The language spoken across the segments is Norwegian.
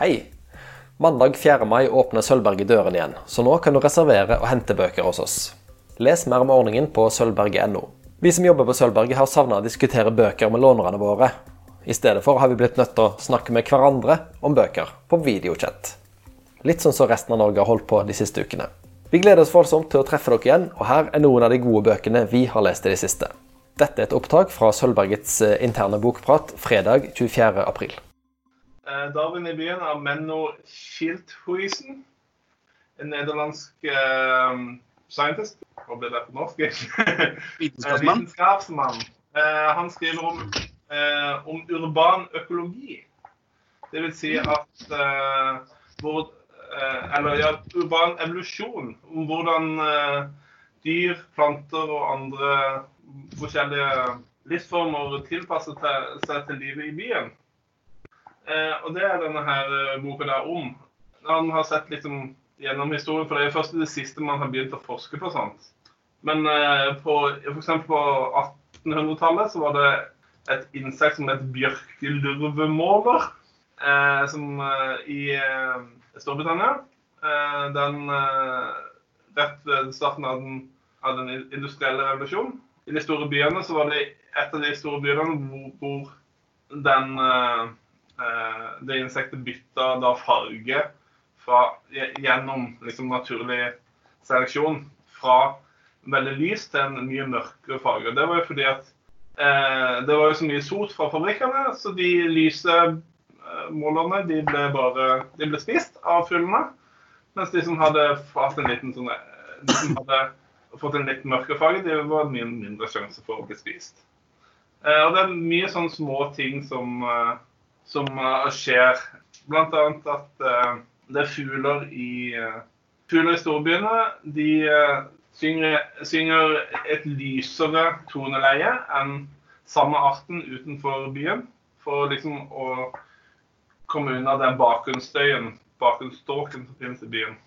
Hei! Mandag 4. mai åpner Sølvberget døren igjen, så nå kan du reservere og hente bøker hos oss. Les mer om ordningen på sølvberget.no. Vi som jobber på Sølvberget har savna å diskutere bøker med lånerne våre. I stedet for har vi blitt nødt til å snakke med hverandre om bøker på videochat. Litt sånn som resten av Norge har holdt på de siste ukene. Vi gleder oss voldsomt til å treffe dere igjen, og her er noen av de gode bøkene vi har lest i det siste. Dette er et opptak fra Sølvbergets eh, interne bokprat fredag 24. april. Eh, Darwin i byen av Menno Schildhuisen. En nederlandsk uh, scientist. Hva ble det på norsk? Vitenskapsmann. Vitenskapsmann. Uh, han skriver om, om urban økologi. Det vil si at hvor, Eller ja, urban evolusjon. Om hvordan dyr, planter og andre forskjellige livsformer tilpasser seg til livet i byen. Eh, og det er denne her eh, boka der om. Han har sett liksom gjennom historien, for det er først i det siste man har begynt å forske på sånt. Men eh, på, eksempel på 1800-tallet så var det et insekt som het bjørkelurvemåler, eh, som eh, i eh, Storbritannia Den rett ved starten av den, av den industrielle revolusjonen. I de store byene så var det et av de store byene hvor, hvor den Eh, det insektet bytta da farge fra, gjennom liksom naturlig seleksjon fra veldig lys til en mye mørkere farge. Det var jo fordi at eh, det var jo så mye sot fra fabrikkene, så de lyse eh, målerne de ble bare de ble spist av fuglene. Mens de som hadde fått en liten sånn eh, de som hadde fått en litt mørkere farge, de var mye mindre sjanse for å bli spist. Eh, og det er mye sånne små ting som eh, som uh, skjer. Blant annet at uh, det er fugler i uh, Fugler i storbyene de synger, synger, et lysere toneleie enn samme arten utenfor byen. For liksom å komme unna den bakgrunnsstøyen, bakgrunnsståken som finnes i byen.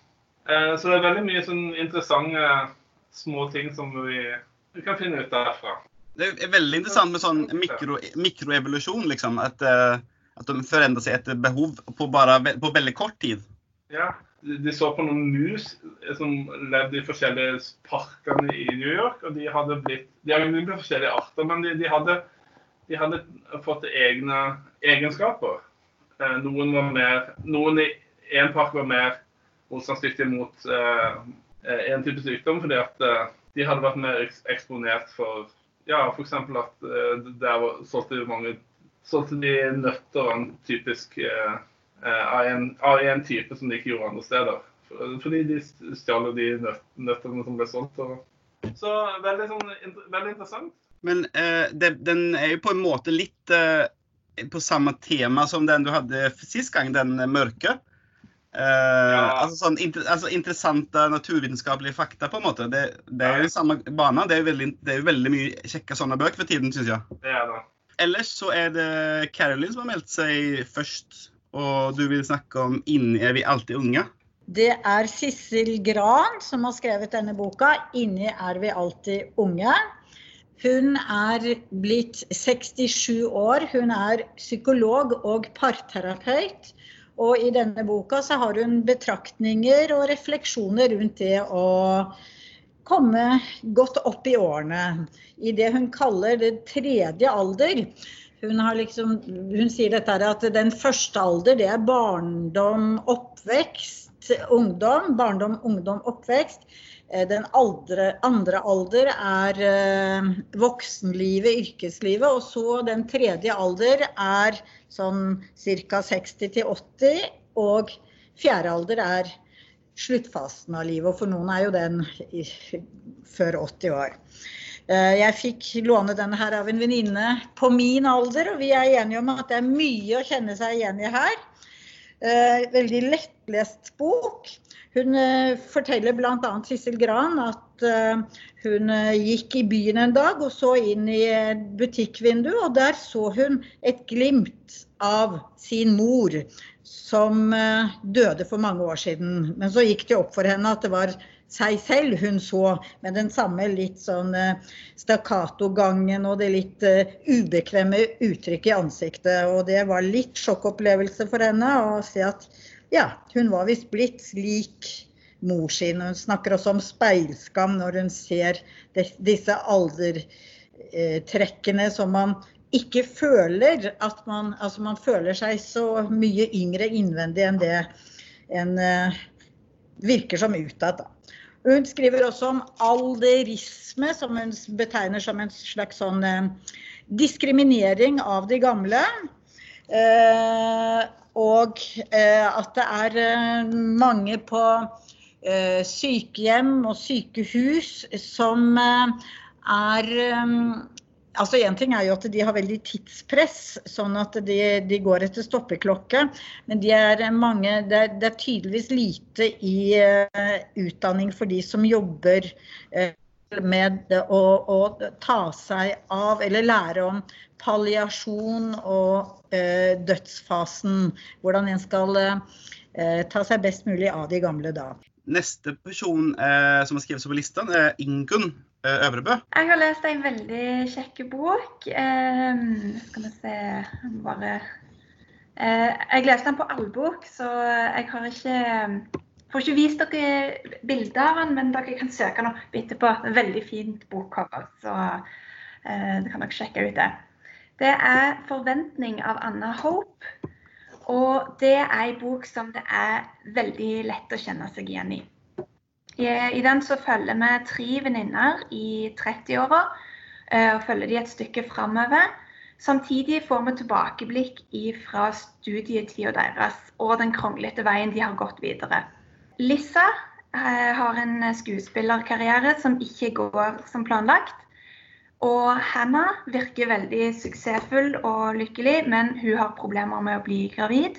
så det er veldig mye sånn interessante små ting som vi, vi kan finne ut derfra. Det er veldig interessant med sånn mikro, mikroevolusjon, liksom. At uh, at de forandrer seg etter behov på, bare, på veldig kort tid. Ja, de så på noen mus som levde i forskjellige parkene i New York. og De hadde blitt, de hadde blitt forskjellige arter, men de, de, hadde, de hadde, fått egne egenskaper. Eh, noen var mer, noen i en park var mer motstandsdyktige mot uh, en type sykdom fordi at uh, de hadde vært mer eksponert for ja, f.eks. at der solgte mange solgte de nøtter en typisk eh, eh, en, en, type som de ikke gjorde andre steder. Fordi de stjal de nøttene som ble solgt. Så veldig, sånn, veldig interessant. Men eh, det, den er jo på en måte litt eh, på samme tema som den du hadde sist gang, den mørke. Eh, ja. altså, sånn, inter, altså, Interessante naturvitenskapelige fakta, på en måte. Det, det er jo ja. samme bane. Det er jo veldig, det er veldig mye kjekke sånne bøker for tiden, syns jeg. Det er det. Ellers så er det Carolyn som har meldt seg først. Og du vil snakke om 'Inni er vi alltid unge'. Det er Sissel Gran som har skrevet denne boka. 'Inni er vi alltid unge'. Hun er blitt 67 år. Hun er psykolog og parterapeut. Og i denne boka så har hun betraktninger og refleksjoner rundt det å komme godt opp i årene. I det hun kaller det tredje alder. Hun, liksom, hun sier dette at den første alder det er barndom, oppvekst, ungdom. Barndom, ungdom, oppvekst. Eh, den aldre, andre alder er uh, voksenlivet, yrkeslivet. Og så den tredje alder er sånn ca. 60 til 80. Og fjerde alder er sluttfasen av livet. Og for noen er jo den i, før 80 år. Eh, jeg fikk låne denne her av en venninne på min alder, og vi er enige om at det er mye å kjenne seg igjen i her. Eh, veldig lettlest bok. Hun eh, forteller bl.a. Sissel Gran at hun gikk i byen en dag og så inn i et butikkvindu, og der så hun et glimt av sin mor som eh, døde for mange år siden. Men så gikk det opp for henne at det var seg selv hun så, med den samme litt sånn stakkato-gangen og det litt ubekvemme uttrykket i ansiktet. Og det var litt sjokkopplevelse for henne å se at ja, hun var visst blitt slik mor sin. Hun snakker også om speilskam når hun ser disse aldertrekkene som man ikke føler at man Altså man føler seg så mye yngre innvendig enn det en uh, virker som utad. Hun skriver også om alderisme, som hun betegner som en slags sånn uh, diskriminering av de gamle. Eh, og at det er mange på sykehjem og sykehus som er Altså Én ting er jo at de har veldig tidspress, sånn at de, de går etter stoppeklokke. Men de er mange, det, er, det er tydeligvis lite i utdanning for de som jobber med å, å, ta seg av eller lære om palliasjon og dødsfasen. Hvordan en skal ta seg best mulig av de gamle da. Neste person som har skrevet seg på lista, er Ingunn Eh, Øvrebø? Jeg har lest en veldig kjekk bok. Eh, skal vi se bare eh, Jeg leste den på allbok, så jeg har ikke får ikke vist dere bilder av den, men dere kan søke den opp etterpå. Er veldig fint bokcover, så eh, det kan dere sjekke ut det. Det er 'Forventning' av Anna Hope. Og det er en bok som det er veldig lett å kjenne seg igjen i. I den så følger vi tre venninner i 30-åra eh, og følger de et stykke framover. Samtidig får vi tilbakeblikk fra studietida deres og den kronglete veien de har gått videre. Lissa eh, har en skuespillerkarriere som ikke går som planlagt. Og Hannah virker veldig suksessfull og lykkelig, men hun har problemer med å bli gravid.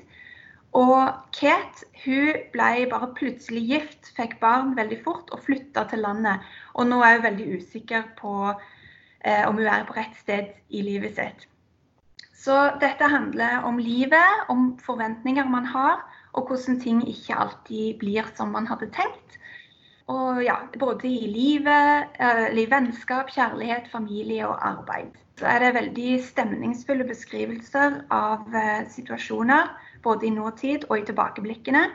Og Kate hun ble bare plutselig gift, fikk barn veldig fort og flytta til landet. Og nå er hun veldig usikker på eh, om hun er på rett sted i livet sitt. Så dette handler om livet, om forventninger man har, og hvordan ting ikke alltid blir som man hadde tenkt. Og ja, Både i livet, eh, i vennskap, kjærlighet, familie og arbeid. Så er det veldig stemningsfulle beskrivelser av eh, situasjoner både i nåtid og i tilbakeblikkene.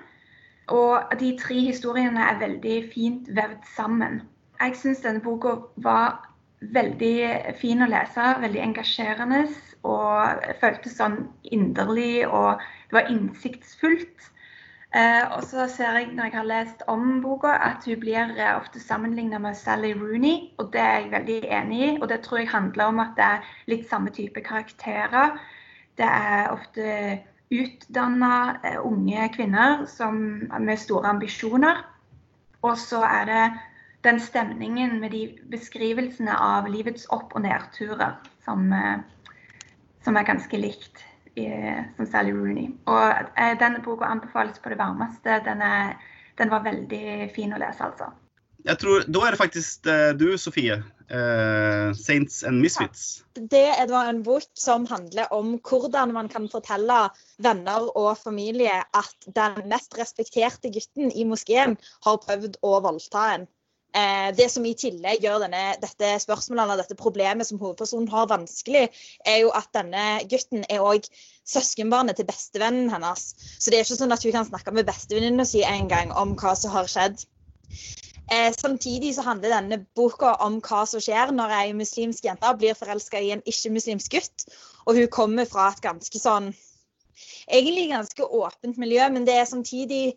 Og de tre historiene er veldig fint vevd sammen. Jeg syns denne boka var veldig fin å lese, veldig engasjerende. Og føltes sånn inderlig, og det var innsiktsfullt. Eh, og så ser jeg når jeg har lest om boka, at hun blir eh, ofte sammenlignet med Sally Rooney. Og det er jeg veldig enig i. Og det tror jeg handler om at det er litt samme type karakterer. Det er ofte utdanna eh, unge kvinner som, med store ambisjoner. Og så er det den stemningen med de beskrivelsene av livets opp- og nedturer som, som er ganske likt som Sally Rooney. Og eh, denne boka anbefales på det varmeste. Den, er, den var veldig fin å lese, altså. Jeg tror, Da er det faktisk du, Sofie, uh, 'Saints and Misfits'. Det er da en bok som handler om hvordan man kan fortelle venner og familie at den mest respekterte gutten i moskeen har prøvd å voldta en. Eh, det som i tillegg gjør denne, dette spørsmålet eller dette problemet som hovedpersonen har vanskelig, er jo at denne gutten er òg søskenbarnet til bestevennen hennes. Så det er ikke sånn at hun kan snakke med bestevenninna si en gang om hva som har skjedd. Eh, samtidig så handler denne boka om hva som skjer når ei muslimsk jente blir forelska i en ikke-muslimsk gutt. Og hun kommer fra et ganske sånn Egentlig ganske åpent miljø, men det er samtidig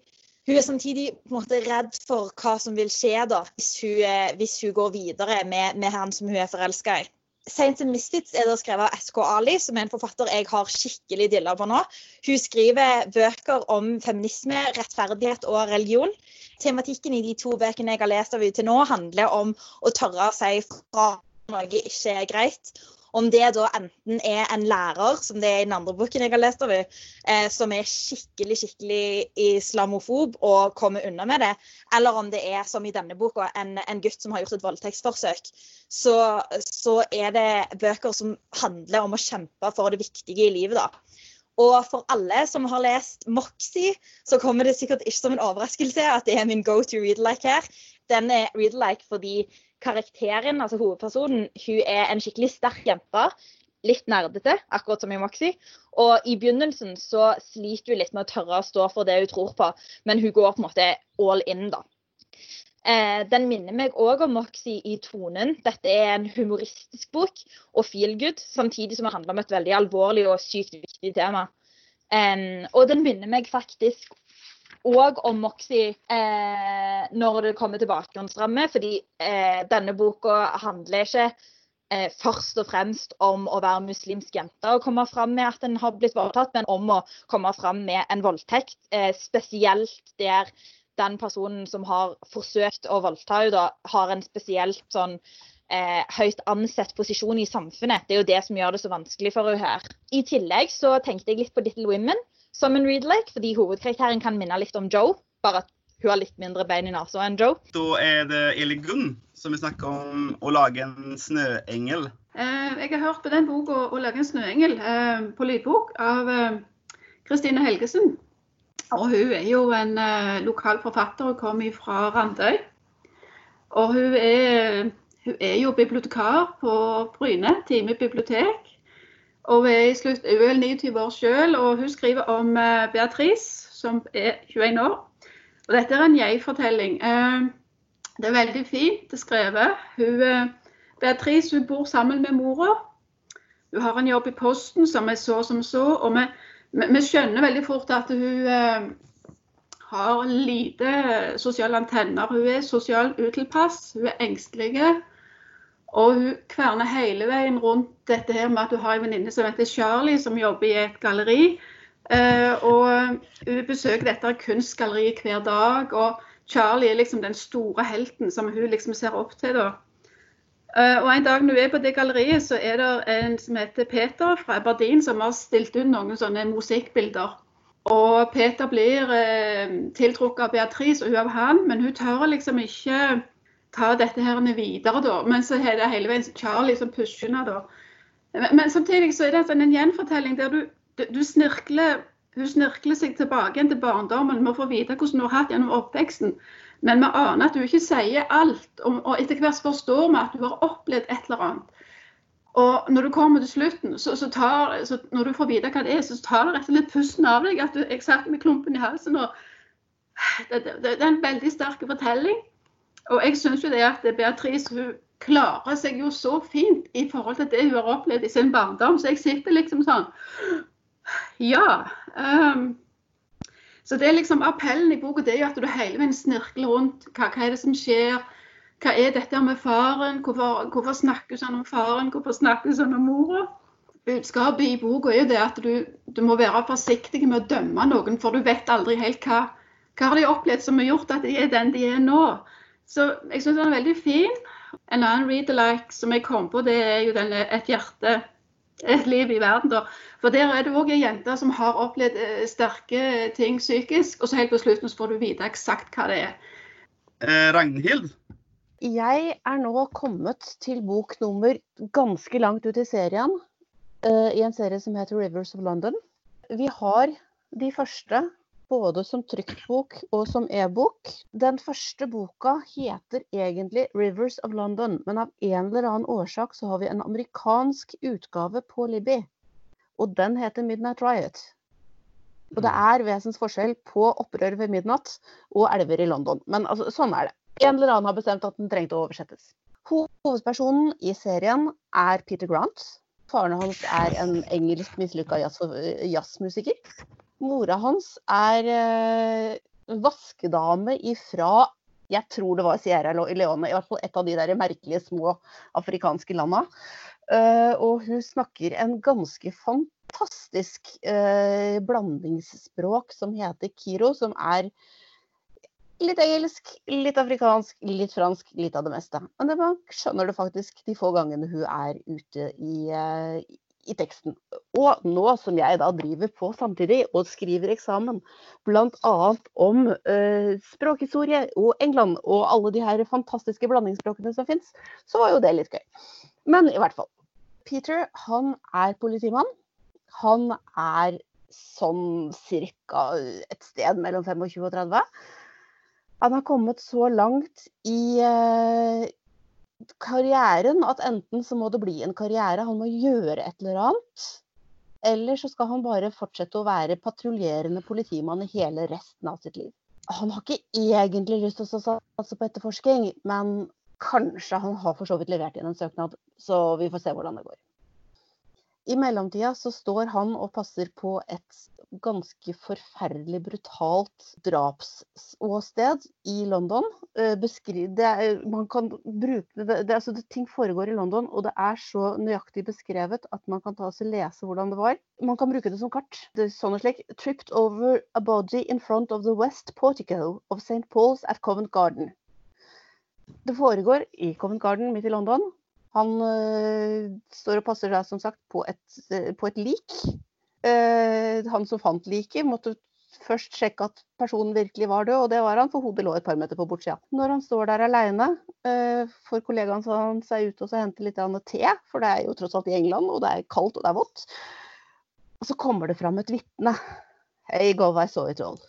hun er samtidig på en måte redd for hva som vil skje da, hvis hun, eh, hvis hun går videre med, med, han som hun er forelska i. Saints and Misfits er det skrevet av SK Ali, som er en forfatter jeg har skikkelig dilla på nå. Hun skriver bøker om feminisme, rettferdighet og religion tematikken i de to bøkene jeg har lest av henne til nå, handler om å tørre å si fra noe ikke er greit. Om det da enten er en lærer, som det er i den andre boken jeg har lest henne, eh, som er skikkelig skikkelig islamofob og kommer unna med det, eller om det er, som i denne boka, en, en gutt som har gjort et voldtektsforsøk, så, så er det bøker som handler om å kjempe for det viktige i livet. da. Og for alle som har lest Moxie, så kommer det sikkert ikke som en overraskelse at det er min go to read like her. Den er read-like fordi karakteren, altså hovedpersonen, hun er en skikkelig sterk jente. Litt nerdete, akkurat som i Moxie. Og i begynnelsen så sliter hun litt med å tørre å stå for det hun tror på, men hun går på en måte all in, da. Eh, den minner meg òg om Moxie i tonen. Dette er en humoristisk bok og feel good, samtidig som det handler om et veldig alvorlig og sykt viktig tema. Um, og den minner meg faktisk òg om Moxie eh, når det kommer til bakgrunnsramme, fordi eh, denne boka handler ikke eh, først og fremst om å være muslimsk jente og komme fram med at en har blitt voldtatt, men om å komme fram med en voldtekt. Eh, spesielt der den personen som har forsøkt å voldta henne, har en spesielt sånn eh, høyt ansett posisjon i samfunnet. Det er jo det som gjør det så vanskelig for henne her. I tillegg så tenkte jeg litt på Little Women som en read-lake, fordi hovedkarakteren kan minne litt om Joe, bare at hun har litt mindre bein i nesa enn Joe. Da er det Eli Gunn som vil snakke om å lage en snøengel. Eh, jeg har hørt på den boka 'Å lage en snøengel' eh, på lydbok av Kristine Helgesen. Og hun er jo en lokal forfatter og kommer fra Randøy. Og hun er, hun er jo bibliotekar på Bryne, Time bibliotek. Og hun er, slutt, hun er 29 år sjøl, og hun skriver om Beatrice, som er 21 år. Og dette er en jeg-fortelling. Det er veldig fint skrevet. Hun, Beatrice hun bor sammen med mora. Hun har en jobb i Posten som er så som så. Og vi, vi skjønner veldig fort at hun har lite sosiale antenner. Hun er sosial utilpass, hun er engstelig. Og hun kverner hele veien rundt dette her med at hun har en venninne som heter Charlie, som jobber i et galleri. Uh, og hun besøker dette kunstgalleriet hver dag. Og Charlie er liksom den store helten som hun liksom ser opp til. da. Uh, og En dag når hun er på det galleriet, så er det en som heter Peter fra Aberdeen, som har stilt ut noen sånne musikkbilder. Og Peter blir uh, tiltrukket av Beatrice og hun av han, men hun tør liksom ikke ta dette her videre, da. Men så er det hele veien Charlie som pusher henne, da. Men, men, samtidig så er det sånn en gjenfortelling der du, du snirkler hun snirkler seg tilbake igjen til barndommen med å få vite hvordan hun har hatt gjennom oppveksten. Men vi aner at hun ikke sier alt, og, og etter hvert forstår vi at hun har opplevd et eller annet. Og når du kommer til slutten, så, så tar, så når du får vite hva det er, så tar det rett og slett pusten av deg. at du, Jeg satt med klumpen i halsen. og det, det, det er en veldig sterk fortelling. Og jeg syns jo det at Beatrice hun klarer seg jo så fint i forhold til det hun har opplevd i sin barndom. Så jeg sitter liksom sånn Ja. Um, så det er liksom appellen i boka det er jo at du hele veien snirkler rundt. Hva, hva er det som skjer? Hva er dette med faren? Hvorfor, hvorfor snakker hun sånn om faren? Hvorfor snakker hun sånn om mora? Budskapet i boka er jo det at du, du, må være forsiktig med å dømme noen, for du vet aldri helt hva, hva har de opplevd som har gjort at de er den de er nå. Så jeg syns den er veldig fin. En annen read-alike som jeg kom på, det er jo den Et hjerte, et liv i verden. da. For der er det òg ei jente som har opplevd sterke ting psykisk, og så helt på slutten så får du vite eksakt hva det er. Eh, Ragnhild? Jeg er nå kommet til bok nummer ganske langt ut i serien. Uh, I en serie som heter 'Rivers of London'. Vi har de første både som tryktbok og som e-bok. Den første boka heter egentlig 'Rivers of London', men av en eller annen årsak så har vi en amerikansk utgave på Libby. Og den heter 'Midnight Riot'. Og det er vesensforskjell på 'Opprør ved midnatt' og 'Elver i London'. Men altså, sånn er det. En eller annen har bestemt at den trengte å oversettes. Hovedpersonen i serien er Peter Grant. Faren hans er en engelsk mislykka jazzmusiker. Mora hans er eh, vaskedame ifra jeg tror det var Sierra Leone, i hvert fall et av de der merkelige små afrikanske landa. Uh, og hun snakker en ganske fantastisk uh, blandingsspråk som heter kiro, som er litt engelsk, litt afrikansk, litt fransk, litt av det meste. Men det skjønner du faktisk de få gangene hun er ute i, i teksten. Og nå som jeg da driver på samtidig og skriver eksamen bl.a. om eh, språkhistorie og England og alle de her fantastiske blandingsspråkene som fins, så var jo det litt gøy. Men i hvert fall. Peter han er politimann. Han er sånn cirka et sted mellom 25 og 30. Han har kommet så langt i eh, karrieren at enten så må det bli en karriere, han må gjøre et eller annet. Eller så skal han bare fortsette å være patruljerende politimann i hele resten av sitt liv. Han har ikke egentlig lyst til å satse på etterforsking, men kanskje han har for så vidt levert inn en søknad. Så vi får se hvordan det går. I mellomtida så står han og passer på et ganske forferdelig brutalt drapsåsted i London. Eh, det er, man kan bruke det, det, altså Ting foregår i London, og det er så nøyaktig beskrevet at man kan ta og lese hvordan det var. Man kan bruke det som kart. Det er sånn og slik. Tripped over a body in front of the west portico of St. Paul's at Covent Garden. Det foregår i Covent Garden midt i London. Han øh, står og passer seg som sagt på et, øh, på et lik. Uh, han som fant liket, måtte først sjekke at personen virkelig var død, og det var han, for hodet lå et par meter på bortsida. Når han står der aleine, får kollegaen seg ut og henter litt te, for det er jo tross alt i England, og det er kaldt og det er vått. Og så kommer det fram et vitne. Hey, go, I saw it all.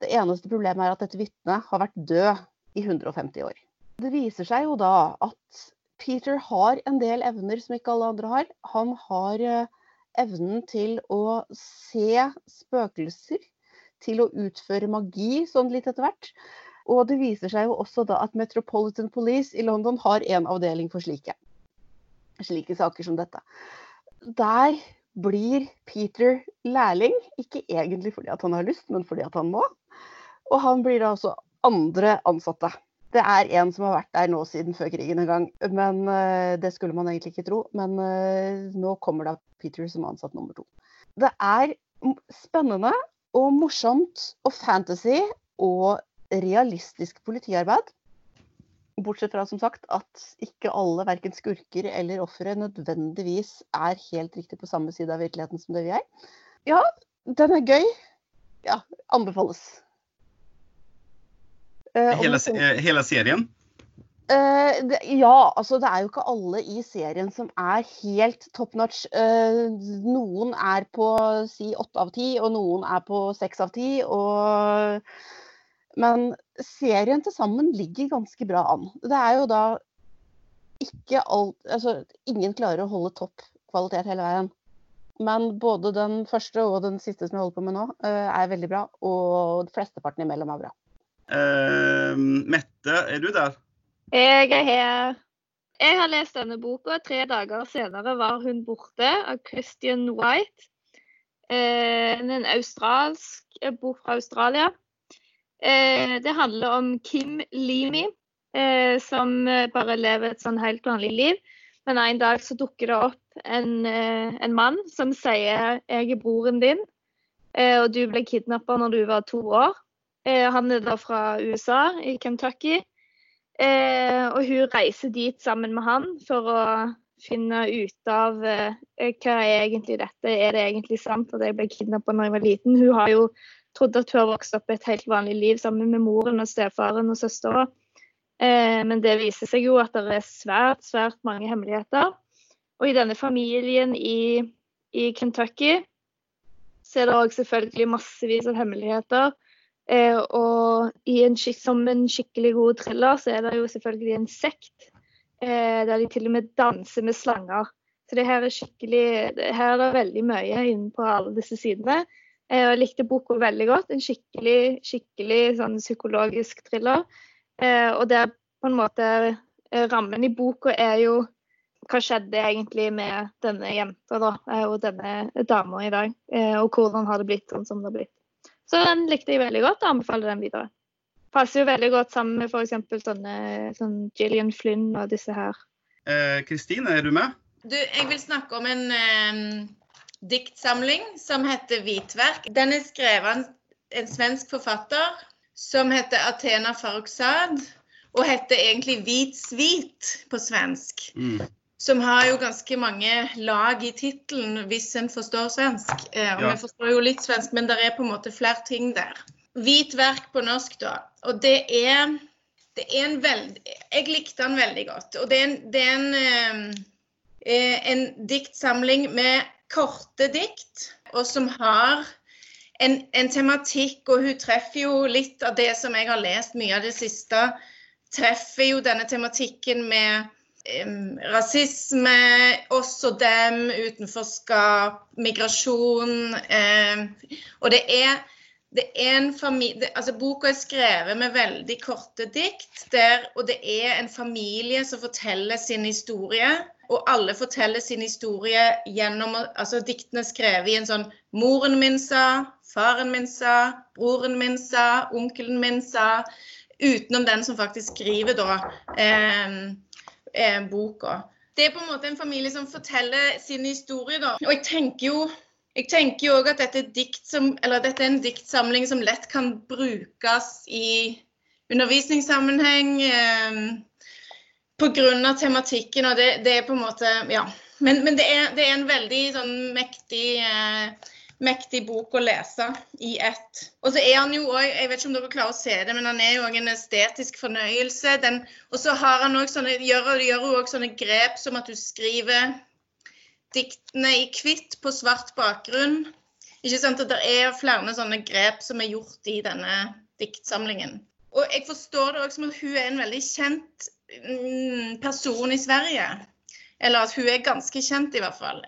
Det eneste problemet er at dette vitnet har vært død i 150 år. Det viser seg jo da at Peter har en del evner som ikke alle andre har. Han har eh, evnen til å se spøkelser, til å utføre magi sånn litt etter hvert. Og det viser seg jo også da at Metropolitan Police i London har en avdeling for slike. Slike saker som dette. Der blir Peter lærling, ikke egentlig fordi han har lyst, men fordi han må. Og han blir da også andre ansatte. Det er en som har vært der nå siden før krigen en gang. Men uh, Det skulle man egentlig ikke tro. Men uh, nå kommer da Peter som ansatt nummer to. Det er spennende og morsomt og fantasy og realistisk politiarbeid. Bortsett fra som sagt at ikke alle, verken skurker eller ofre, nødvendigvis er helt riktig på samme side av virkeligheten som det vi er. Ja, den er gøy. Ja, anbefales. Uh, hele, hele, serien? Uh, det, ja, altså det er jo ikke alle i serien som er helt top notch. Uh, noen er på si åtte av ti, og noen er på seks av ti. Men serien til sammen ligger ganske bra an. Det er jo da ikke alt Altså ingen klarer å holde topp kvalitet hele veien. Men både den første og den siste som jeg holder på med nå, er veldig bra. Og flesteparten imellom er bra. Uh, Mette, er du der? Jeg er her. Jeg har lest denne boka. Tre dager senere var hun borte av Christian White. Uh, en australsk bok fra Australia. Uh, det handler om Kim Limi, eh, som bare lever et sånn helt vanlig liv. Men en dag så dukker det opp en, en mann som sier 'jeg er broren din', og du ble kidnappa når du var to år. Eh, han er da fra USA, i Kentucky. Eh, og hun reiser dit sammen med han for å finne ut av eh, hva er egentlig dette. Er det egentlig sant at jeg ble kidnappa da jeg var liten? Hun har jo trodd at hun har vokst opp et helt vanlig liv sammen med moren og stefaren og søstera. men det viser seg jo at det er svært, svært mange hemmeligheter. Og i denne familien i, i Kentucky så er det òg selvfølgelig massevis av hemmeligheter. Eh, og en, som en skikkelig god thriller, så er det jo selvfølgelig en sekt eh, der de til og med danser med slanger. Så det her er skikkelig Her er det veldig mye inne på alle disse sidene. Eh, jeg likte boka veldig godt. En skikkelig, skikkelig sånn psykologisk thriller. Og det er på en måte Rammen i boka er jo hva skjedde egentlig med denne jenta da, og denne dama i dag? Og hvordan har det blitt sånn som det har blitt? Så den likte jeg veldig godt og anbefaler den videre. Passer jo veldig godt sammen med f.eks. sånne sånn Gillian Flynn og disse her. Kristine, eh, er du med? Du, jeg vil snakke om en eh, diktsamling som heter 'Hvitverk'. Den er skrevet av en, en svensk forfatter som heter Athena Farrokhzad, og heter egentlig 'Hvit svit' på svensk. Mm som har jo ganske mange lag i tittelen, hvis en forstår svensk. Eh, og ja. Vi forstår jo litt svensk, men det er på en måte flere ting der. Hvit verk på norsk, da. Og det er, det er en veldig Jeg likte den veldig godt. Og det er en, det er en, eh, eh, en diktsamling med korte dikt, og som har en, en, tematikk, og hun treffer jo litt av det som jeg har lest mye av det siste. Treffer jo denne tematikken med rasisme, oss og dem, utenforskap, migrasjon. Og det er, det er en familie altså Boka er skrevet med veldig korte dikt, der, og det er en familie som forteller sin historie. Og alle forteller sin historie gjennom altså Diktene er skrevet i en sånn Moren min sa, faren min sa, broren min sa, onkelen min sa. Utenom den som faktisk skriver da eh, eh, boka. Det er på en måte en familie som forteller sin historie, da. Og jeg tenker jo jeg tenker jo òg at dette er, som, dette er en diktsamling som lett kan brukes i undervisningssammenheng. Eh, Pga. tematikken, og det, det, er på en måte Ja. Men, men det, er, det, er, en veldig sånn mektig, eh, mektig bok å lese i ett. Og så er han jo òg Jeg vet ikke om dere klarer å se det, men han er jo òg en estetisk fornøyelse. Den, og så har han også sånne, gjør, gjør jo òg sånne grep som at du skriver diktene i hvitt på svart bakgrunn. Ikke sant? at Det er flere sånne grep som er gjort i denne diktsamlingen. Og jeg forstår det òg som at hun er en veldig kjent Mm, person i Sverige. Eller at hun er ganske kjent, i hvert fall.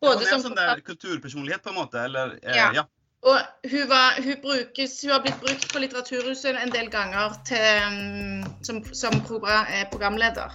Både ja, som sånn der kulturpersonlighet, på en måte? Eller, eh, ja. ja. Og hun, var, hun, brukes, hun, har blitt brukt på Litteraturhuset en del ganger til, mm, som, som, eh, programleder.